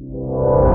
Et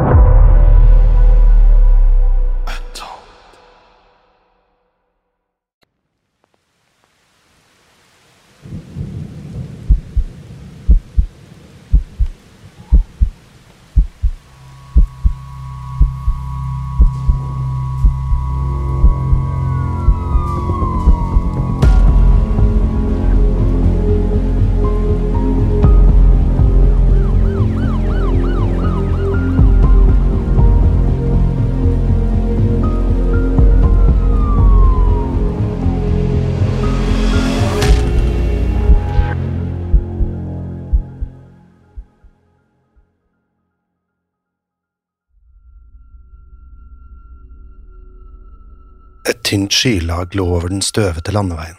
tynt skylag lå over den støvete landeveien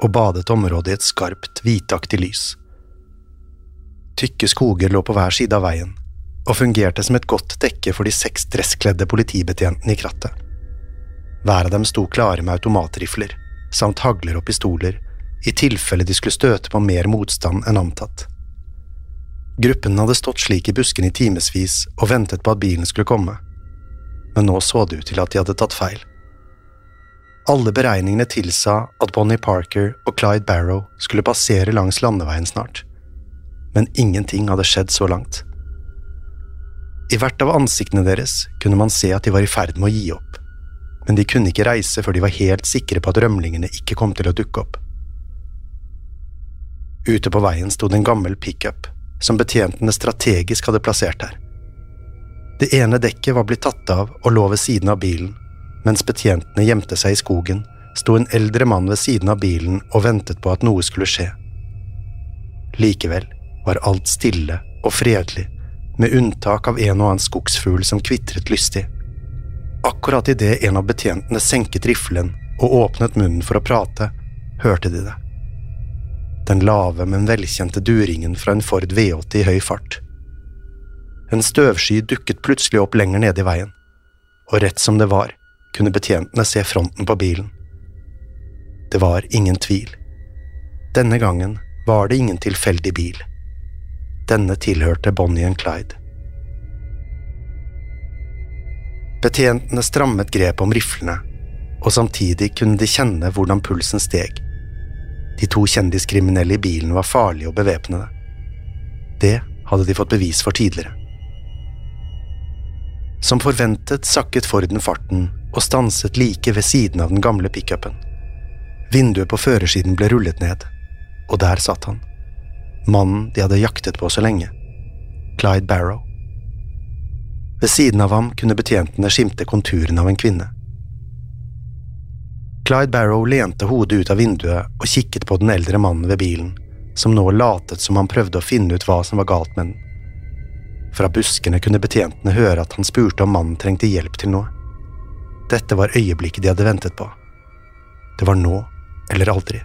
og badet området i et skarpt, hvitaktig lys. Tykke skoger lå på hver side av veien og fungerte som et godt dekke for de seks dresskledde politibetjentene i krattet. Hver av dem sto klare med automatrifler samt hagler og pistoler i tilfelle de skulle støte på mer motstand enn antatt. Gruppen hadde stått slik i busken i timevis og ventet på at bilen skulle komme, men nå så det ut til at de hadde tatt feil. Alle beregningene tilsa at Bonnie Parker og Clyde Barrow skulle passere langs landeveien snart, men ingenting hadde skjedd så langt. I hvert av ansiktene deres kunne man se at de var i ferd med å gi opp, men de kunne ikke reise før de var helt sikre på at rømlingene ikke kom til å dukke opp. Ute på veien sto det en gammel pickup som betjentene strategisk hadde plassert her. Det ene dekket var blitt tatt av og lå ved siden av bilen, mens betjentene gjemte seg i skogen, sto en eldre mann ved siden av bilen og ventet på at noe skulle skje. Likevel var alt stille og fredelig, med unntak av en og annen skogsfugl som kvitret lystig. Akkurat idet en av betjentene senket riflen og åpnet munnen for å prate, hørte de det. Den lave, men velkjente duringen fra en Ford V8 i høy fart. En støvsky dukket plutselig opp lenger nede i veien, og rett som det var, kunne betjentene se fronten på bilen. Det var ingen tvil. Denne gangen var det ingen tilfeldig bil. Denne tilhørte Bonnie and Clyde. Betjentene strammet grepet om riflene, og samtidig kunne de kjenne hvordan pulsen steg. De to kjendiskriminelle i bilen var farlige og bevæpnede. Det hadde de fått bevis for tidligere. Som forventet sakket Forden farten og stanset like ved siden av den gamle pickupen. Vinduet på førersiden ble rullet ned, og der satt han. Mannen de hadde jaktet på så lenge. Clyde Barrow. Ved siden av ham kunne betjentene skimte konturene av en kvinne. Clyde Barrow lente hodet ut av vinduet og kikket på den eldre mannen ved bilen, som nå latet som han prøvde å finne ut hva som var galt med den. Fra buskene kunne betjentene høre at han spurte om mannen trengte hjelp til noe. Dette var øyeblikket de hadde ventet på. Det var nå eller aldri.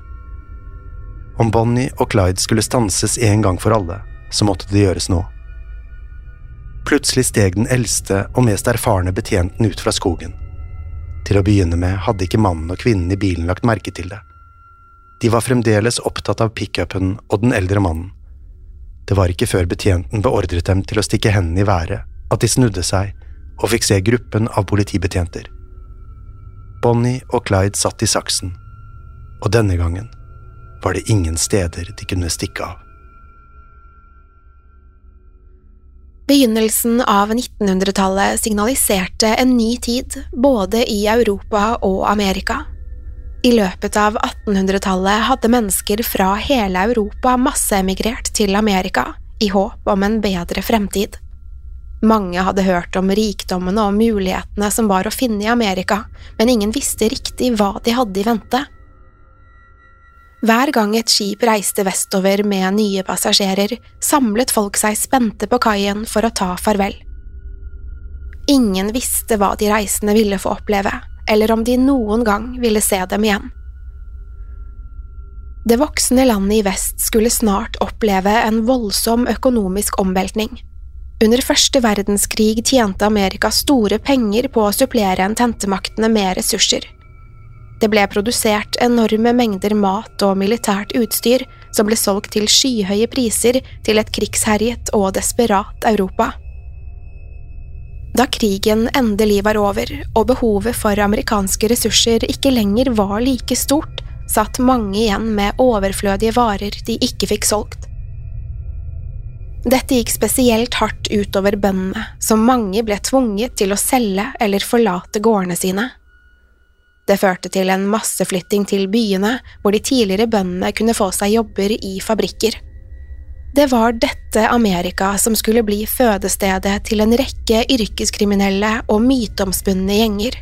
Om Bonnie og Clyde skulle stanses en gang for alle, så måtte det gjøres nå. Plutselig steg den eldste og mest erfarne betjenten ut fra skogen. Til å begynne med hadde ikke mannen og kvinnen i bilen lagt merke til det. De var fremdeles opptatt av pickupen og den eldre mannen. Det var ikke før betjenten beordret dem til å stikke hendene i været, at de snudde seg og fikk se gruppen av politibetjenter. Bonnie og Clyde satt i saksen, og denne gangen var det ingen steder de kunne stikke av. Begynnelsen av 1900-tallet signaliserte en ny tid både i Europa og Amerika. I løpet av 1800-tallet hadde mennesker fra hele Europa masseemigrert til Amerika i håp om en bedre fremtid. Mange hadde hørt om rikdommene og mulighetene som var å finne i Amerika, men ingen visste riktig hva de hadde i vente. Hver gang et skip reiste vestover med nye passasjerer, samlet folk seg spente på kaien for å ta farvel. Ingen visste hva de reisende ville få oppleve, eller om de noen gang ville se dem igjen. Det voksne landet i vest skulle snart oppleve en voldsom økonomisk omveltning. Under første verdenskrig tjente Amerika store penger på å supplere ententemaktene med ressurser. Det ble produsert enorme mengder mat og militært utstyr som ble solgt til skyhøye priser til et krigsherjet og desperat Europa. Da krigen endelig var over og behovet for amerikanske ressurser ikke lenger var like stort, satt mange igjen med overflødige varer de ikke fikk solgt. Dette gikk spesielt hardt utover bøndene, som mange ble tvunget til å selge eller forlate gårdene sine. Det førte til en masseflytting til byene, hvor de tidligere bøndene kunne få seg jobber i fabrikker. Det var dette Amerika som skulle bli fødestedet til en rekke yrkeskriminelle og myteomspunne gjenger.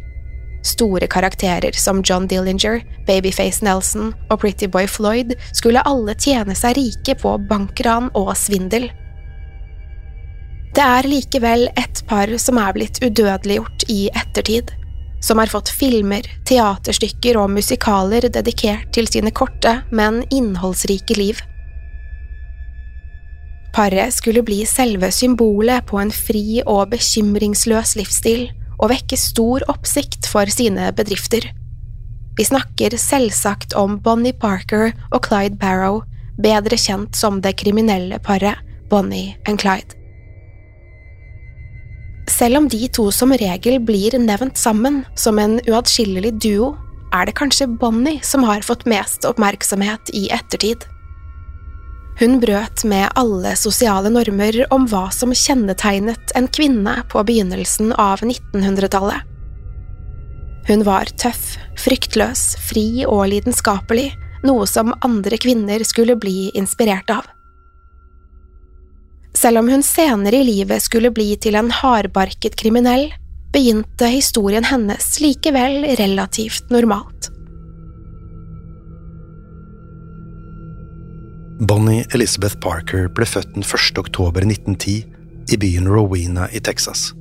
Store karakterer som John Dillinger, Babyface Nelson og Pretty Boy Floyd skulle alle tjene seg rike på bankran og svindel. Det er likevel et par som er blitt udødeliggjort i ettertid, som har fått filmer, teaterstykker og musikaler dedikert til sine korte, men innholdsrike liv. Paret skulle bli selve symbolet på en fri og bekymringsløs livsstil og vekke stor oppsikt for sine bedrifter. Vi snakker selvsagt om Bonnie Parker og Clyde Barrow, bedre kjent som det kriminelle paret Bonnie and Clyde. Selv om de to som regel blir nevnt sammen som en uatskillelig duo, er det kanskje Bonnie som har fått mest oppmerksomhet i ettertid. Hun brøt med alle sosiale normer om hva som kjennetegnet en kvinne på begynnelsen av 1900-tallet. Hun var tøff, fryktløs, fri og lidenskapelig, noe som andre kvinner skulle bli inspirert av. Selv om hun senere i livet skulle bli til en hardbarket kriminell, begynte historien hennes likevel relativt normalt. Bonnie Elizabeth Parker ble født den 1. oktober 1910 i byen Rowena i Texas.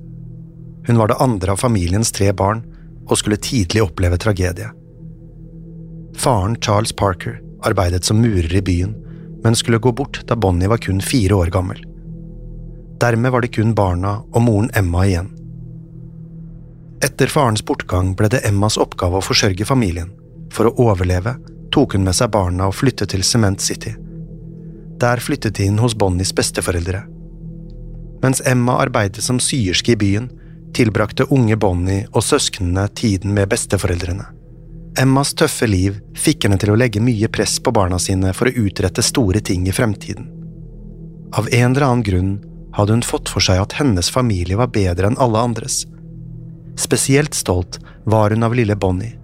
Hun var det andre av familiens tre barn og skulle tidlig oppleve tragedie. Faren Charles Parker arbeidet som murer i byen, men skulle gå bort da Bonnie var kun fire år gammel. Dermed var det kun barna og moren Emma igjen. Etter farens bortgang ble det Emmas oppgave å forsørge familien. For å overleve tok hun med seg barna og flyttet til Cement City. Der flyttet de inn hos Bonnies besteforeldre. Mens Emma arbeidet som syerske i byen, tilbrakte unge Bonnie og søsknene tiden med besteforeldrene. Emmas tøffe liv fikk henne til å legge mye press på barna sine for å utrette store ting i fremtiden. Av en eller annen grunn hadde hun fått for seg at hennes familie var bedre enn alle andres. Spesielt stolt var hun av lille Bonnie.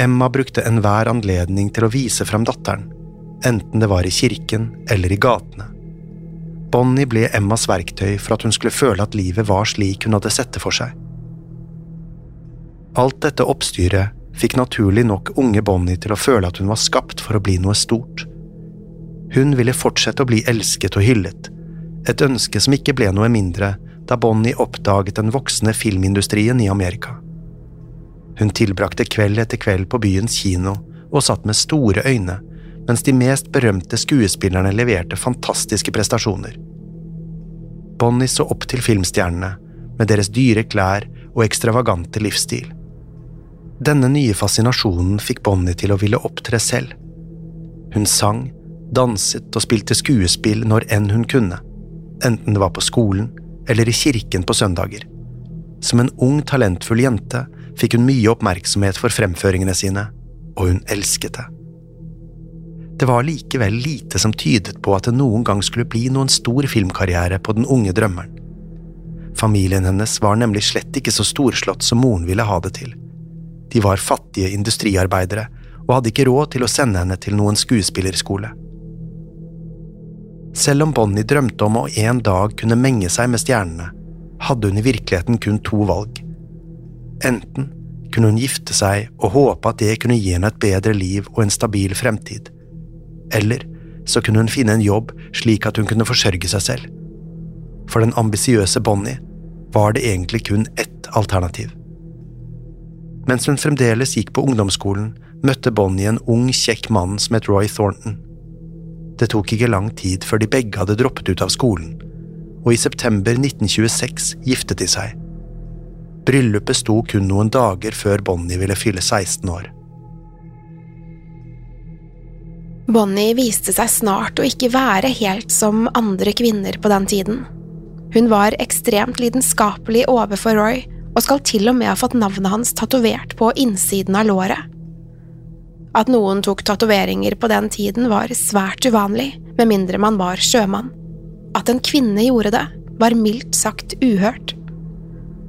Emma brukte enhver anledning til å vise fram datteren, enten det var i kirken eller i gatene. Bonnie ble Emmas verktøy for at hun skulle føle at livet var slik hun hadde sett det for seg. Alt dette oppstyret fikk naturlig nok unge Bonnie til å føle at hun var skapt for å bli noe stort. Hun ville fortsette å bli elsket og hyllet, et ønske som ikke ble noe mindre da Bonnie oppdaget den voksende filmindustrien i Amerika. Hun tilbrakte kveld etter kveld på byens kino og satt med store øyne mens de mest berømte skuespillerne leverte fantastiske prestasjoner. Bonnie så opp til filmstjernene med deres dyre klær og ekstravagante livsstil. Denne nye fascinasjonen fikk Bonnie til å ville opptre selv. Hun sang, danset og spilte skuespill når enn hun kunne, enten det var på skolen eller i kirken på søndager. Som en ung, talentfull jente fikk hun mye oppmerksomhet for fremføringene sine, og hun elsket det. Det var likevel lite som tydet på at det noen gang skulle bli noen stor filmkarriere på den unge drømmeren. Familien hennes var nemlig slett ikke så storslått som moren ville ha det til. De var fattige industriarbeidere og hadde ikke råd til å sende henne til noen skuespillerskole. Selv om Bonnie drømte om å en dag kunne menge seg med stjernene, hadde hun i virkeligheten kun to valg. Enten kunne hun gifte seg og håpe at det kunne gi henne et bedre liv og en stabil fremtid, eller så kunne hun finne en jobb slik at hun kunne forsørge seg selv. For den ambisiøse Bonnie var det egentlig kun ett alternativ. Mens hun fremdeles gikk på ungdomsskolen, møtte Bonnie en ung, kjekk mann som het Roy Thornton. Det tok ikke lang tid før de begge hadde droppet ut av skolen, og i september 1926 giftet de seg. Bryllupet sto kun noen dager før Bonnie ville fylle 16 år. Bonnie viste seg snart å ikke være helt som andre kvinner på den tiden. Hun var ekstremt lidenskapelig overfor Roy, og skal til og med ha fått navnet hans tatovert på innsiden av låret. At noen tok tatoveringer på den tiden var svært uvanlig, med mindre man var sjømann. At en kvinne gjorde det, var mildt sagt uhørt.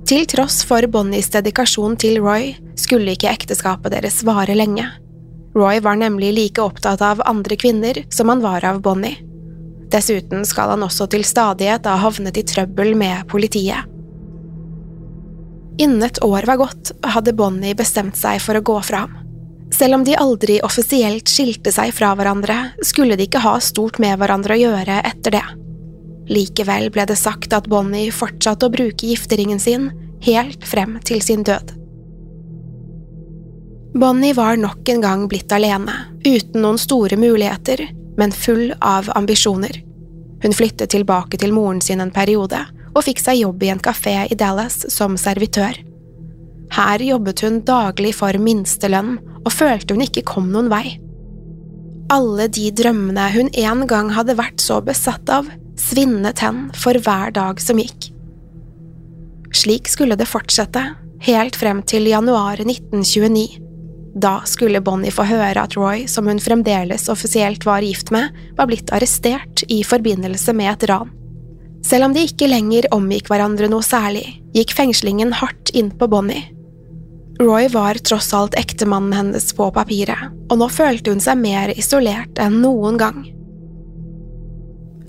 Til tross for Bonnies dedikasjon til Roy skulle ikke ekteskapet deres vare lenge. Roy var nemlig like opptatt av andre kvinner som han var av Bonnie. Dessuten skal han også til stadighet ha havnet i trøbbel med politiet. Innen et år var gått, hadde Bonnie bestemt seg for å gå fra ham. Selv om de aldri offisielt skilte seg fra hverandre, skulle de ikke ha stort med hverandre å gjøre etter det. Likevel ble det sagt at Bonnie fortsatte å bruke gifteringen sin helt frem til sin død. Bonnie var nok en gang blitt alene, uten noen store muligheter, men full av ambisjoner. Hun flyttet tilbake til moren sin en periode, og fikk seg jobb i en kafé i Dallas som servitør. Her jobbet hun daglig for minstelønn, og følte hun ikke kom noen vei. Alle de drømmene hun en gang hadde vært så besatt av, svinnet hen for hver dag som gikk. Slik skulle det fortsette, helt frem til januar 1929 da skulle Bonnie få høre at Roy, som hun fremdeles offisielt var gift med, var blitt arrestert i forbindelse med et ran. Selv om de ikke lenger omgikk hverandre noe særlig, gikk fengslingen hardt inn på Bonnie. Roy var tross alt ektemannen hennes på papiret, og nå følte hun seg mer isolert enn noen gang.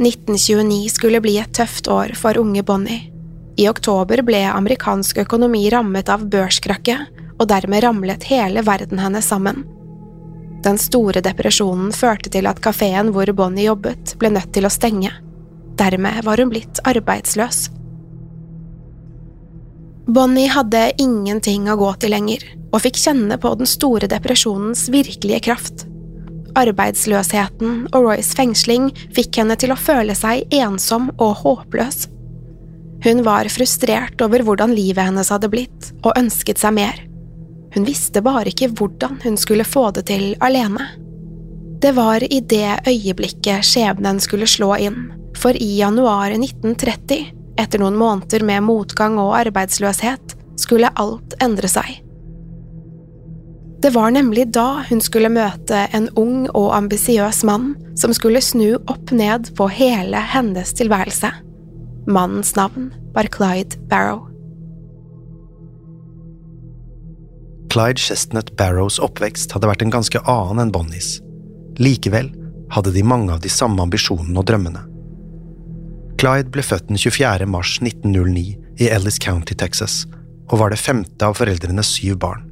1929 skulle bli et tøft år for unge Bonnie. I oktober ble amerikansk økonomi rammet av børskrakket, og dermed ramlet hele verden hennes sammen. Den store depresjonen førte til at kafeen hvor Bonnie jobbet, ble nødt til å stenge. Dermed var hun blitt arbeidsløs. Bonnie hadde ingenting å gå til lenger, og fikk kjenne på den store depresjonens virkelige kraft. Arbeidsløsheten og Roys fengsling fikk henne til å føle seg ensom og håpløs. Hun var frustrert over hvordan livet hennes hadde blitt, og ønsket seg mer. Hun visste bare ikke hvordan hun skulle få det til alene. Det var i det øyeblikket skjebnen skulle slå inn, for i januar 1930, etter noen måneder med motgang og arbeidsløshet, skulle alt endre seg. Det var nemlig da hun skulle møte en ung og ambisiøs mann som skulle snu opp ned på hele hennes tilværelse. Mannens navn var Clyde Barrow. Clyde Chestnut Barrows oppvekst hadde vært en ganske annen enn Bonnies. Likevel hadde de mange av de samme ambisjonene og drømmene. Clyde ble født den 24. mars 1909 i Ellis County, Texas, og var det femte av foreldrenes syv barn.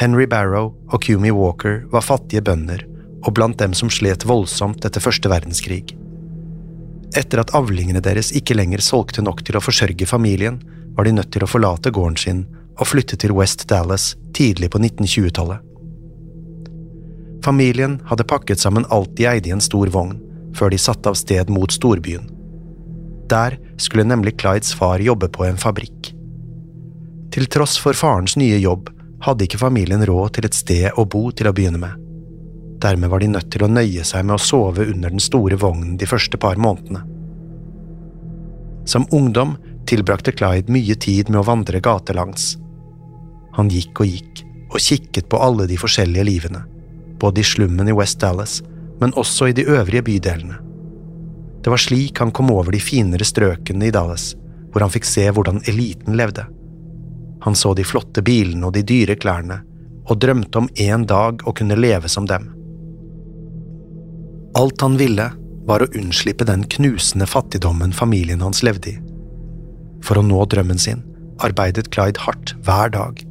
Henry Barrow og Cumi Walker var fattige bønder og blant dem som slet voldsomt etter første verdenskrig. Etter at avlingene deres ikke lenger solgte nok til å forsørge familien, var de nødt til å forlate gården sin og flytte til West Dallas tidlig på 1920-tallet. Familien hadde pakket sammen alt de eide i en stor vogn, før de satte av sted mot storbyen. Der skulle nemlig Clydes far jobbe på en fabrikk. Til tross for farens nye jobb hadde ikke familien råd til et sted å bo til å begynne med. Dermed var de nødt til å nøye seg med å sove under den store vognen de første par månedene. Som ungdom tilbrakte Clyde mye tid med å vandre gatelangs. Han gikk og gikk, og kikket på alle de forskjellige livene, både i slummen i West Dallas, men også i de øvrige bydelene. Det var slik han kom over de finere strøkene i Dallas, hvor han fikk se hvordan eliten levde. Han så de flotte bilene og de dyre klærne, og drømte om en dag å kunne leve som dem. Alt han ville, var å unnslippe den knusende fattigdommen familien hans levde i. For å nå drømmen sin arbeidet Clyde hardt hver dag.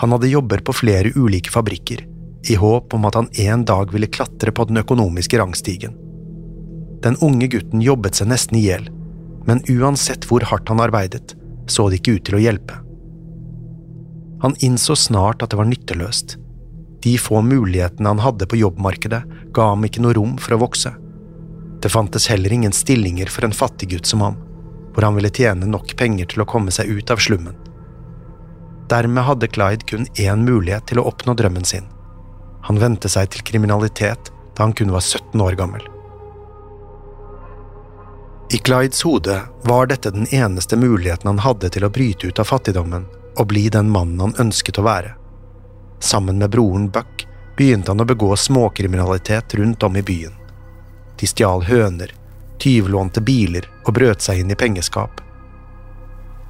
Han hadde jobber på flere ulike fabrikker, i håp om at han en dag ville klatre på den økonomiske rangstigen. Den unge gutten jobbet seg nesten i hjel, men uansett hvor hardt han arbeidet, så det ikke ut til å hjelpe. Han innså snart at det var nytteløst. De få mulighetene han hadde på jobbmarkedet, ga ham ikke noe rom for å vokse. Det fantes heller ingen stillinger for en fattiggutt som ham, hvor han ville tjene nok penger til å komme seg ut av slummen. Dermed hadde Clyde kun én mulighet til å oppnå drømmen sin. Han vendte seg til kriminalitet da han kun var 17 år gammel. I Clydes hode var dette den eneste muligheten han hadde til å bryte ut av fattigdommen og bli den mannen han ønsket å være. Sammen med broren Buck begynte han å begå småkriminalitet rundt om i byen. De stjal høner, tyvlånte biler og brøt seg inn i pengeskap.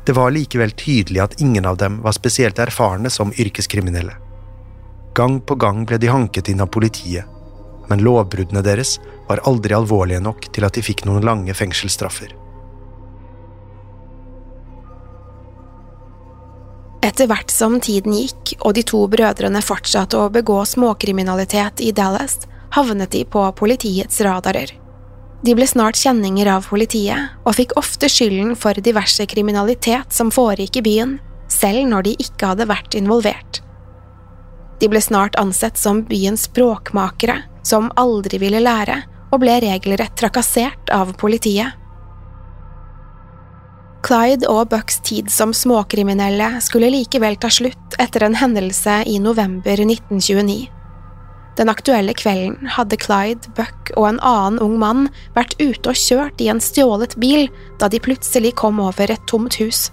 Det var likevel tydelig at ingen av dem var spesielt erfarne som yrkeskriminelle. Gang på gang ble de hanket inn av politiet, men lovbruddene deres var aldri alvorlige nok til at de fikk noen lange fengselsstraffer. Etter hvert som tiden gikk og de to brødrene fortsatte å begå småkriminalitet i Dallas, havnet de på politiets radarer. De ble snart kjenninger av politiet, og fikk ofte skylden for diverse kriminalitet som foregikk i byen, selv når de ikke hadde vært involvert. De ble snart ansett som byens språkmakere, som aldri ville lære, og ble regelrett trakassert av politiet. Clyde og Bucks tid som småkriminelle skulle likevel ta slutt etter en hendelse i november 1929. Den aktuelle kvelden hadde Clyde, Buck og en annen ung mann vært ute og kjørt i en stjålet bil da de plutselig kom over et tomt hus.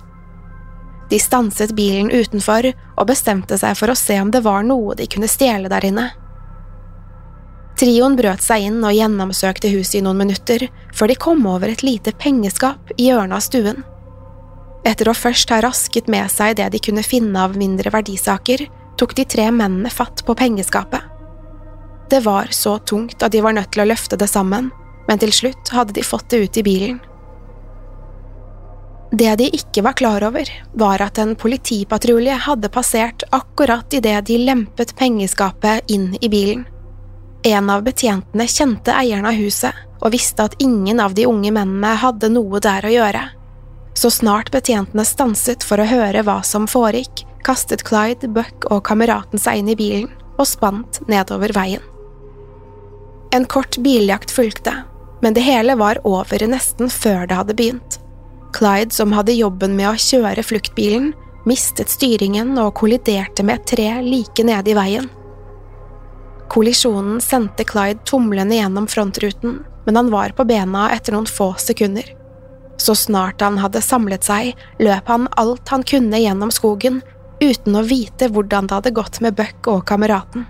De stanset bilen utenfor og bestemte seg for å se om det var noe de kunne stjele der inne. Trioen brøt seg inn og gjennomsøkte huset i noen minutter, før de kom over et lite pengeskap i hjørnet av stuen. Etter å først ha rasket med seg det de kunne finne av mindre verdisaker, tok de tre mennene fatt på pengeskapet. Det var så tungt at de var nødt til å løfte det sammen, men til slutt hadde de fått det ut i bilen. Det de ikke var klar over, var at en politipatrulje hadde passert akkurat idet de lempet pengeskapet inn i bilen. En av betjentene kjente eieren av huset og visste at ingen av de unge mennene hadde noe der å gjøre. Så snart betjentene stanset for å høre hva som foregikk, kastet Clyde, Buck og kameraten seg inn i bilen og spant nedover veien. En kort biljakt fulgte, men det hele var over nesten før det hadde begynt. Clyde, som hadde jobben med å kjøre fluktbilen, mistet styringen og kolliderte med et tre like nede i veien. Kollisjonen sendte Clyde tumlende gjennom frontruten, men han var på bena etter noen få sekunder. Så snart han hadde samlet seg, løp han alt han kunne gjennom skogen, uten å vite hvordan det hadde gått med Buck og kameraten.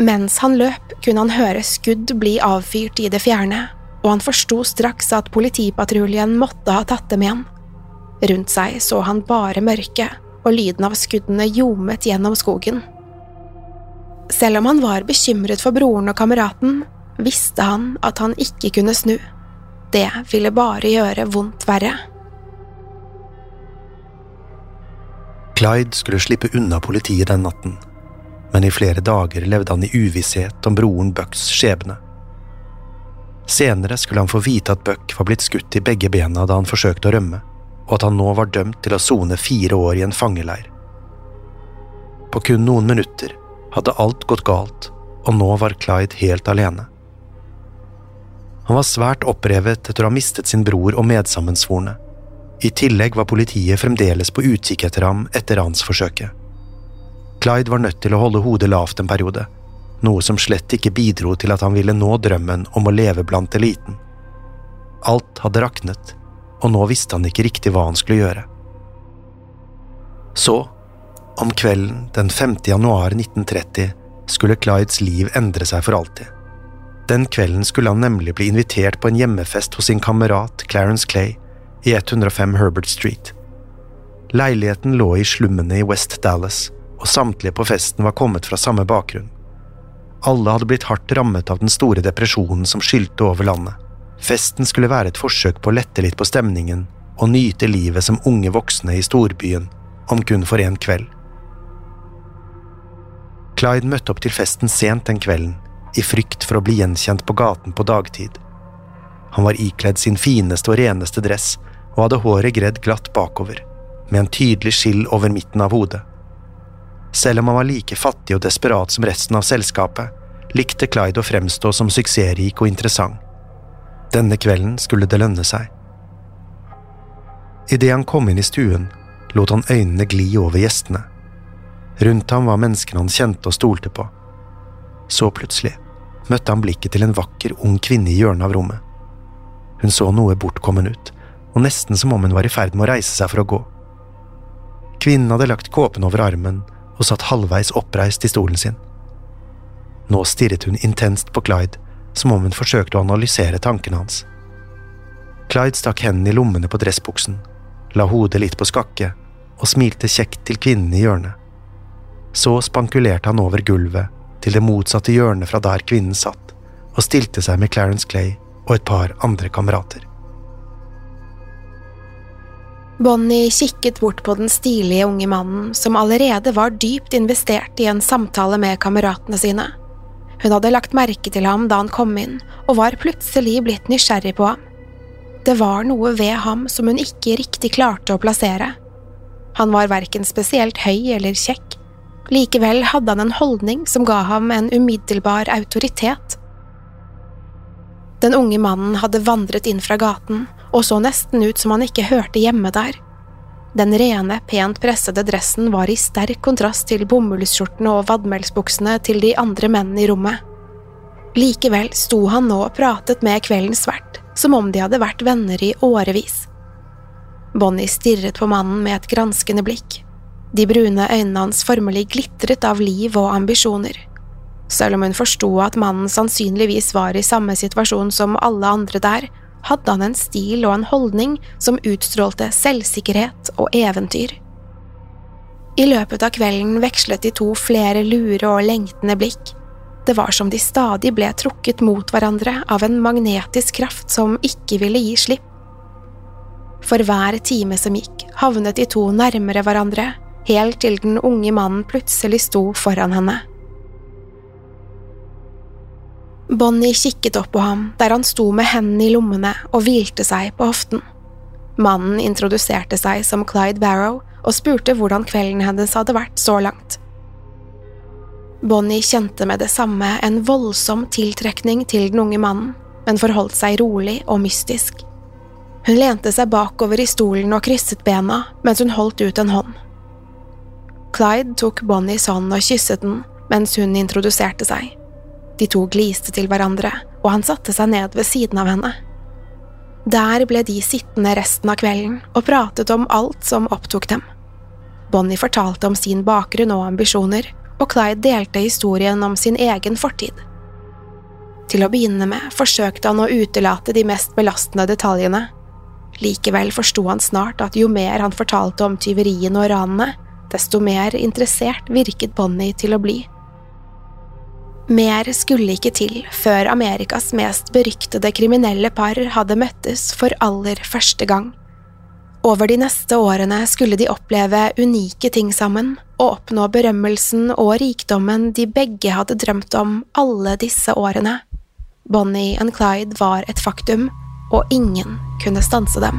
Mens han løp, kunne han høre skudd bli avfyrt i det fjerne, og han forsto straks at politipatruljen måtte ha tatt dem igjen. Rundt seg så han bare mørke, og lyden av skuddene ljomet gjennom skogen. Selv om han var bekymret for broren og kameraten, visste han at han ikke kunne snu. Det ville bare gjøre vondt verre. Clyde skulle slippe unna politiet den natten, men i flere dager levde han i uvisshet om broren Bucks skjebne. Senere skulle han få vite at Buck var blitt skutt i begge bena da han forsøkte å rømme, og at han nå var dømt til å sone fire år i en fangeleir. På kun noen minutter hadde alt gått galt, og nå var Clyde helt alene. Han var svært opprevet etter å ha mistet sin bror og medsammensvorne. I tillegg var politiet fremdeles på utkikk etter ham etter ransforsøket. Clyde var nødt til å holde hodet lavt en periode, noe som slett ikke bidro til at han ville nå drømmen om å leve blant eliten. Alt hadde raknet, og nå visste han ikke riktig hva han skulle gjøre. Så, om kvelden den 5. januar 1930, skulle Clydes liv endre seg for alltid. Den kvelden skulle han nemlig bli invitert på en hjemmefest hos sin kamerat Clarence Clay i 105 Herbert Street. Leiligheten lå i slummene i West Dallas, og samtlige på festen var kommet fra samme bakgrunn. Alle hadde blitt hardt rammet av den store depresjonen som skylte over landet. Festen skulle være et forsøk på å lette litt på stemningen og nyte livet som unge voksne i storbyen, om kun for en kveld. Clyde møtte opp til festen sent den kvelden, i frykt for å bli gjenkjent på gaten på dagtid. Han var ikledd sin fineste og reneste dress og hadde håret gredd glatt bakover, med en tydelig skill over midten av hodet. Selv om han var like fattig og desperat som resten av selskapet, likte Clyde å fremstå som suksessrik og interessant. Denne kvelden skulle det lønne seg. Idet han kom inn i stuen, lot han øynene gli over gjestene. Rundt ham var menneskene han kjente og stolte på. Så plutselig møtte han blikket til en vakker, ung kvinne i hjørnet av rommet. Hun så noe bortkommen ut, og nesten som om hun var i ferd med å reise seg for å gå. Kvinnen hadde lagt kåpen over armen og satt halvveis oppreist i stolen sin. Nå stirret hun intenst på Clyde, som om hun forsøkte å analysere tankene hans. Clyde stakk hendene i lommene på dressbuksen, la hodet litt på skakke og smilte kjekt til kvinnen i hjørnet. Så spankulerte han over gulvet til det motsatte hjørnet fra der kvinnen satt, og stilte seg med Clarence Clay og et par andre kamerater. Bonnie kikket bort på den stilige unge mannen som allerede var dypt investert i en samtale med kameratene sine. Hun hadde lagt merke til ham da han kom inn, og var plutselig blitt nysgjerrig på ham. Det var noe ved ham som hun ikke riktig klarte å plassere. Han var verken spesielt høy eller kjekk, likevel hadde han en holdning som ga ham en umiddelbar autoritet. Den unge mannen hadde vandret inn fra gaten og så nesten ut som han ikke hørte hjemme der. Den rene, pent pressede dressen var i sterk kontrast til bomullsskjortene og vadmelsbuksene til de andre mennene i rommet. Likevel sto han nå og pratet med kveldens vert, som om de hadde vært venner i årevis. Bonnie stirret på mannen med et granskende blikk. De brune øynene hans formelig glitret av liv og ambisjoner. Selv om hun forsto at mannen sannsynligvis var i samme situasjon som alle andre der, hadde han en stil og en holdning som utstrålte selvsikkerhet og eventyr. I løpet av kvelden vekslet de to flere lure og lengtende blikk. Det var som de stadig ble trukket mot hverandre av en magnetisk kraft som ikke ville gi slipp. For hver time som gikk, havnet de to nærmere hverandre, helt til den unge mannen plutselig sto foran henne. Bonnie kikket opp på ham der han sto med hendene i lommene og hvilte seg på hoften. Mannen introduserte seg som Clyde Barrow og spurte hvordan kvelden hennes hadde vært så langt. Bonnie kjente med det samme en voldsom tiltrekning til den unge mannen, men forholdt seg rolig og mystisk. Hun lente seg bakover i stolen og krysset bena mens hun holdt ut en hånd. Clyde tok Bonnies hånd og kysset den mens hun introduserte seg. De to gliste til hverandre, og han satte seg ned ved siden av henne. Der ble de sittende resten av kvelden og pratet om alt som opptok dem. Bonnie fortalte om sin bakgrunn og ambisjoner, og Clyde delte historien om sin egen fortid. Til å begynne med forsøkte han å utelate de mest belastende detaljene. Likevel forsto han snart at jo mer han fortalte om tyveriene og ranene, desto mer interessert virket Bonnie til å bli. Mer skulle ikke til før Amerikas mest beryktede kriminelle par hadde møttes for aller første gang. Over de neste årene skulle de oppleve unike ting sammen og oppnå berømmelsen og rikdommen de begge hadde drømt om alle disse årene. Bonnie og Clyde var et faktum, og ingen kunne stanse dem.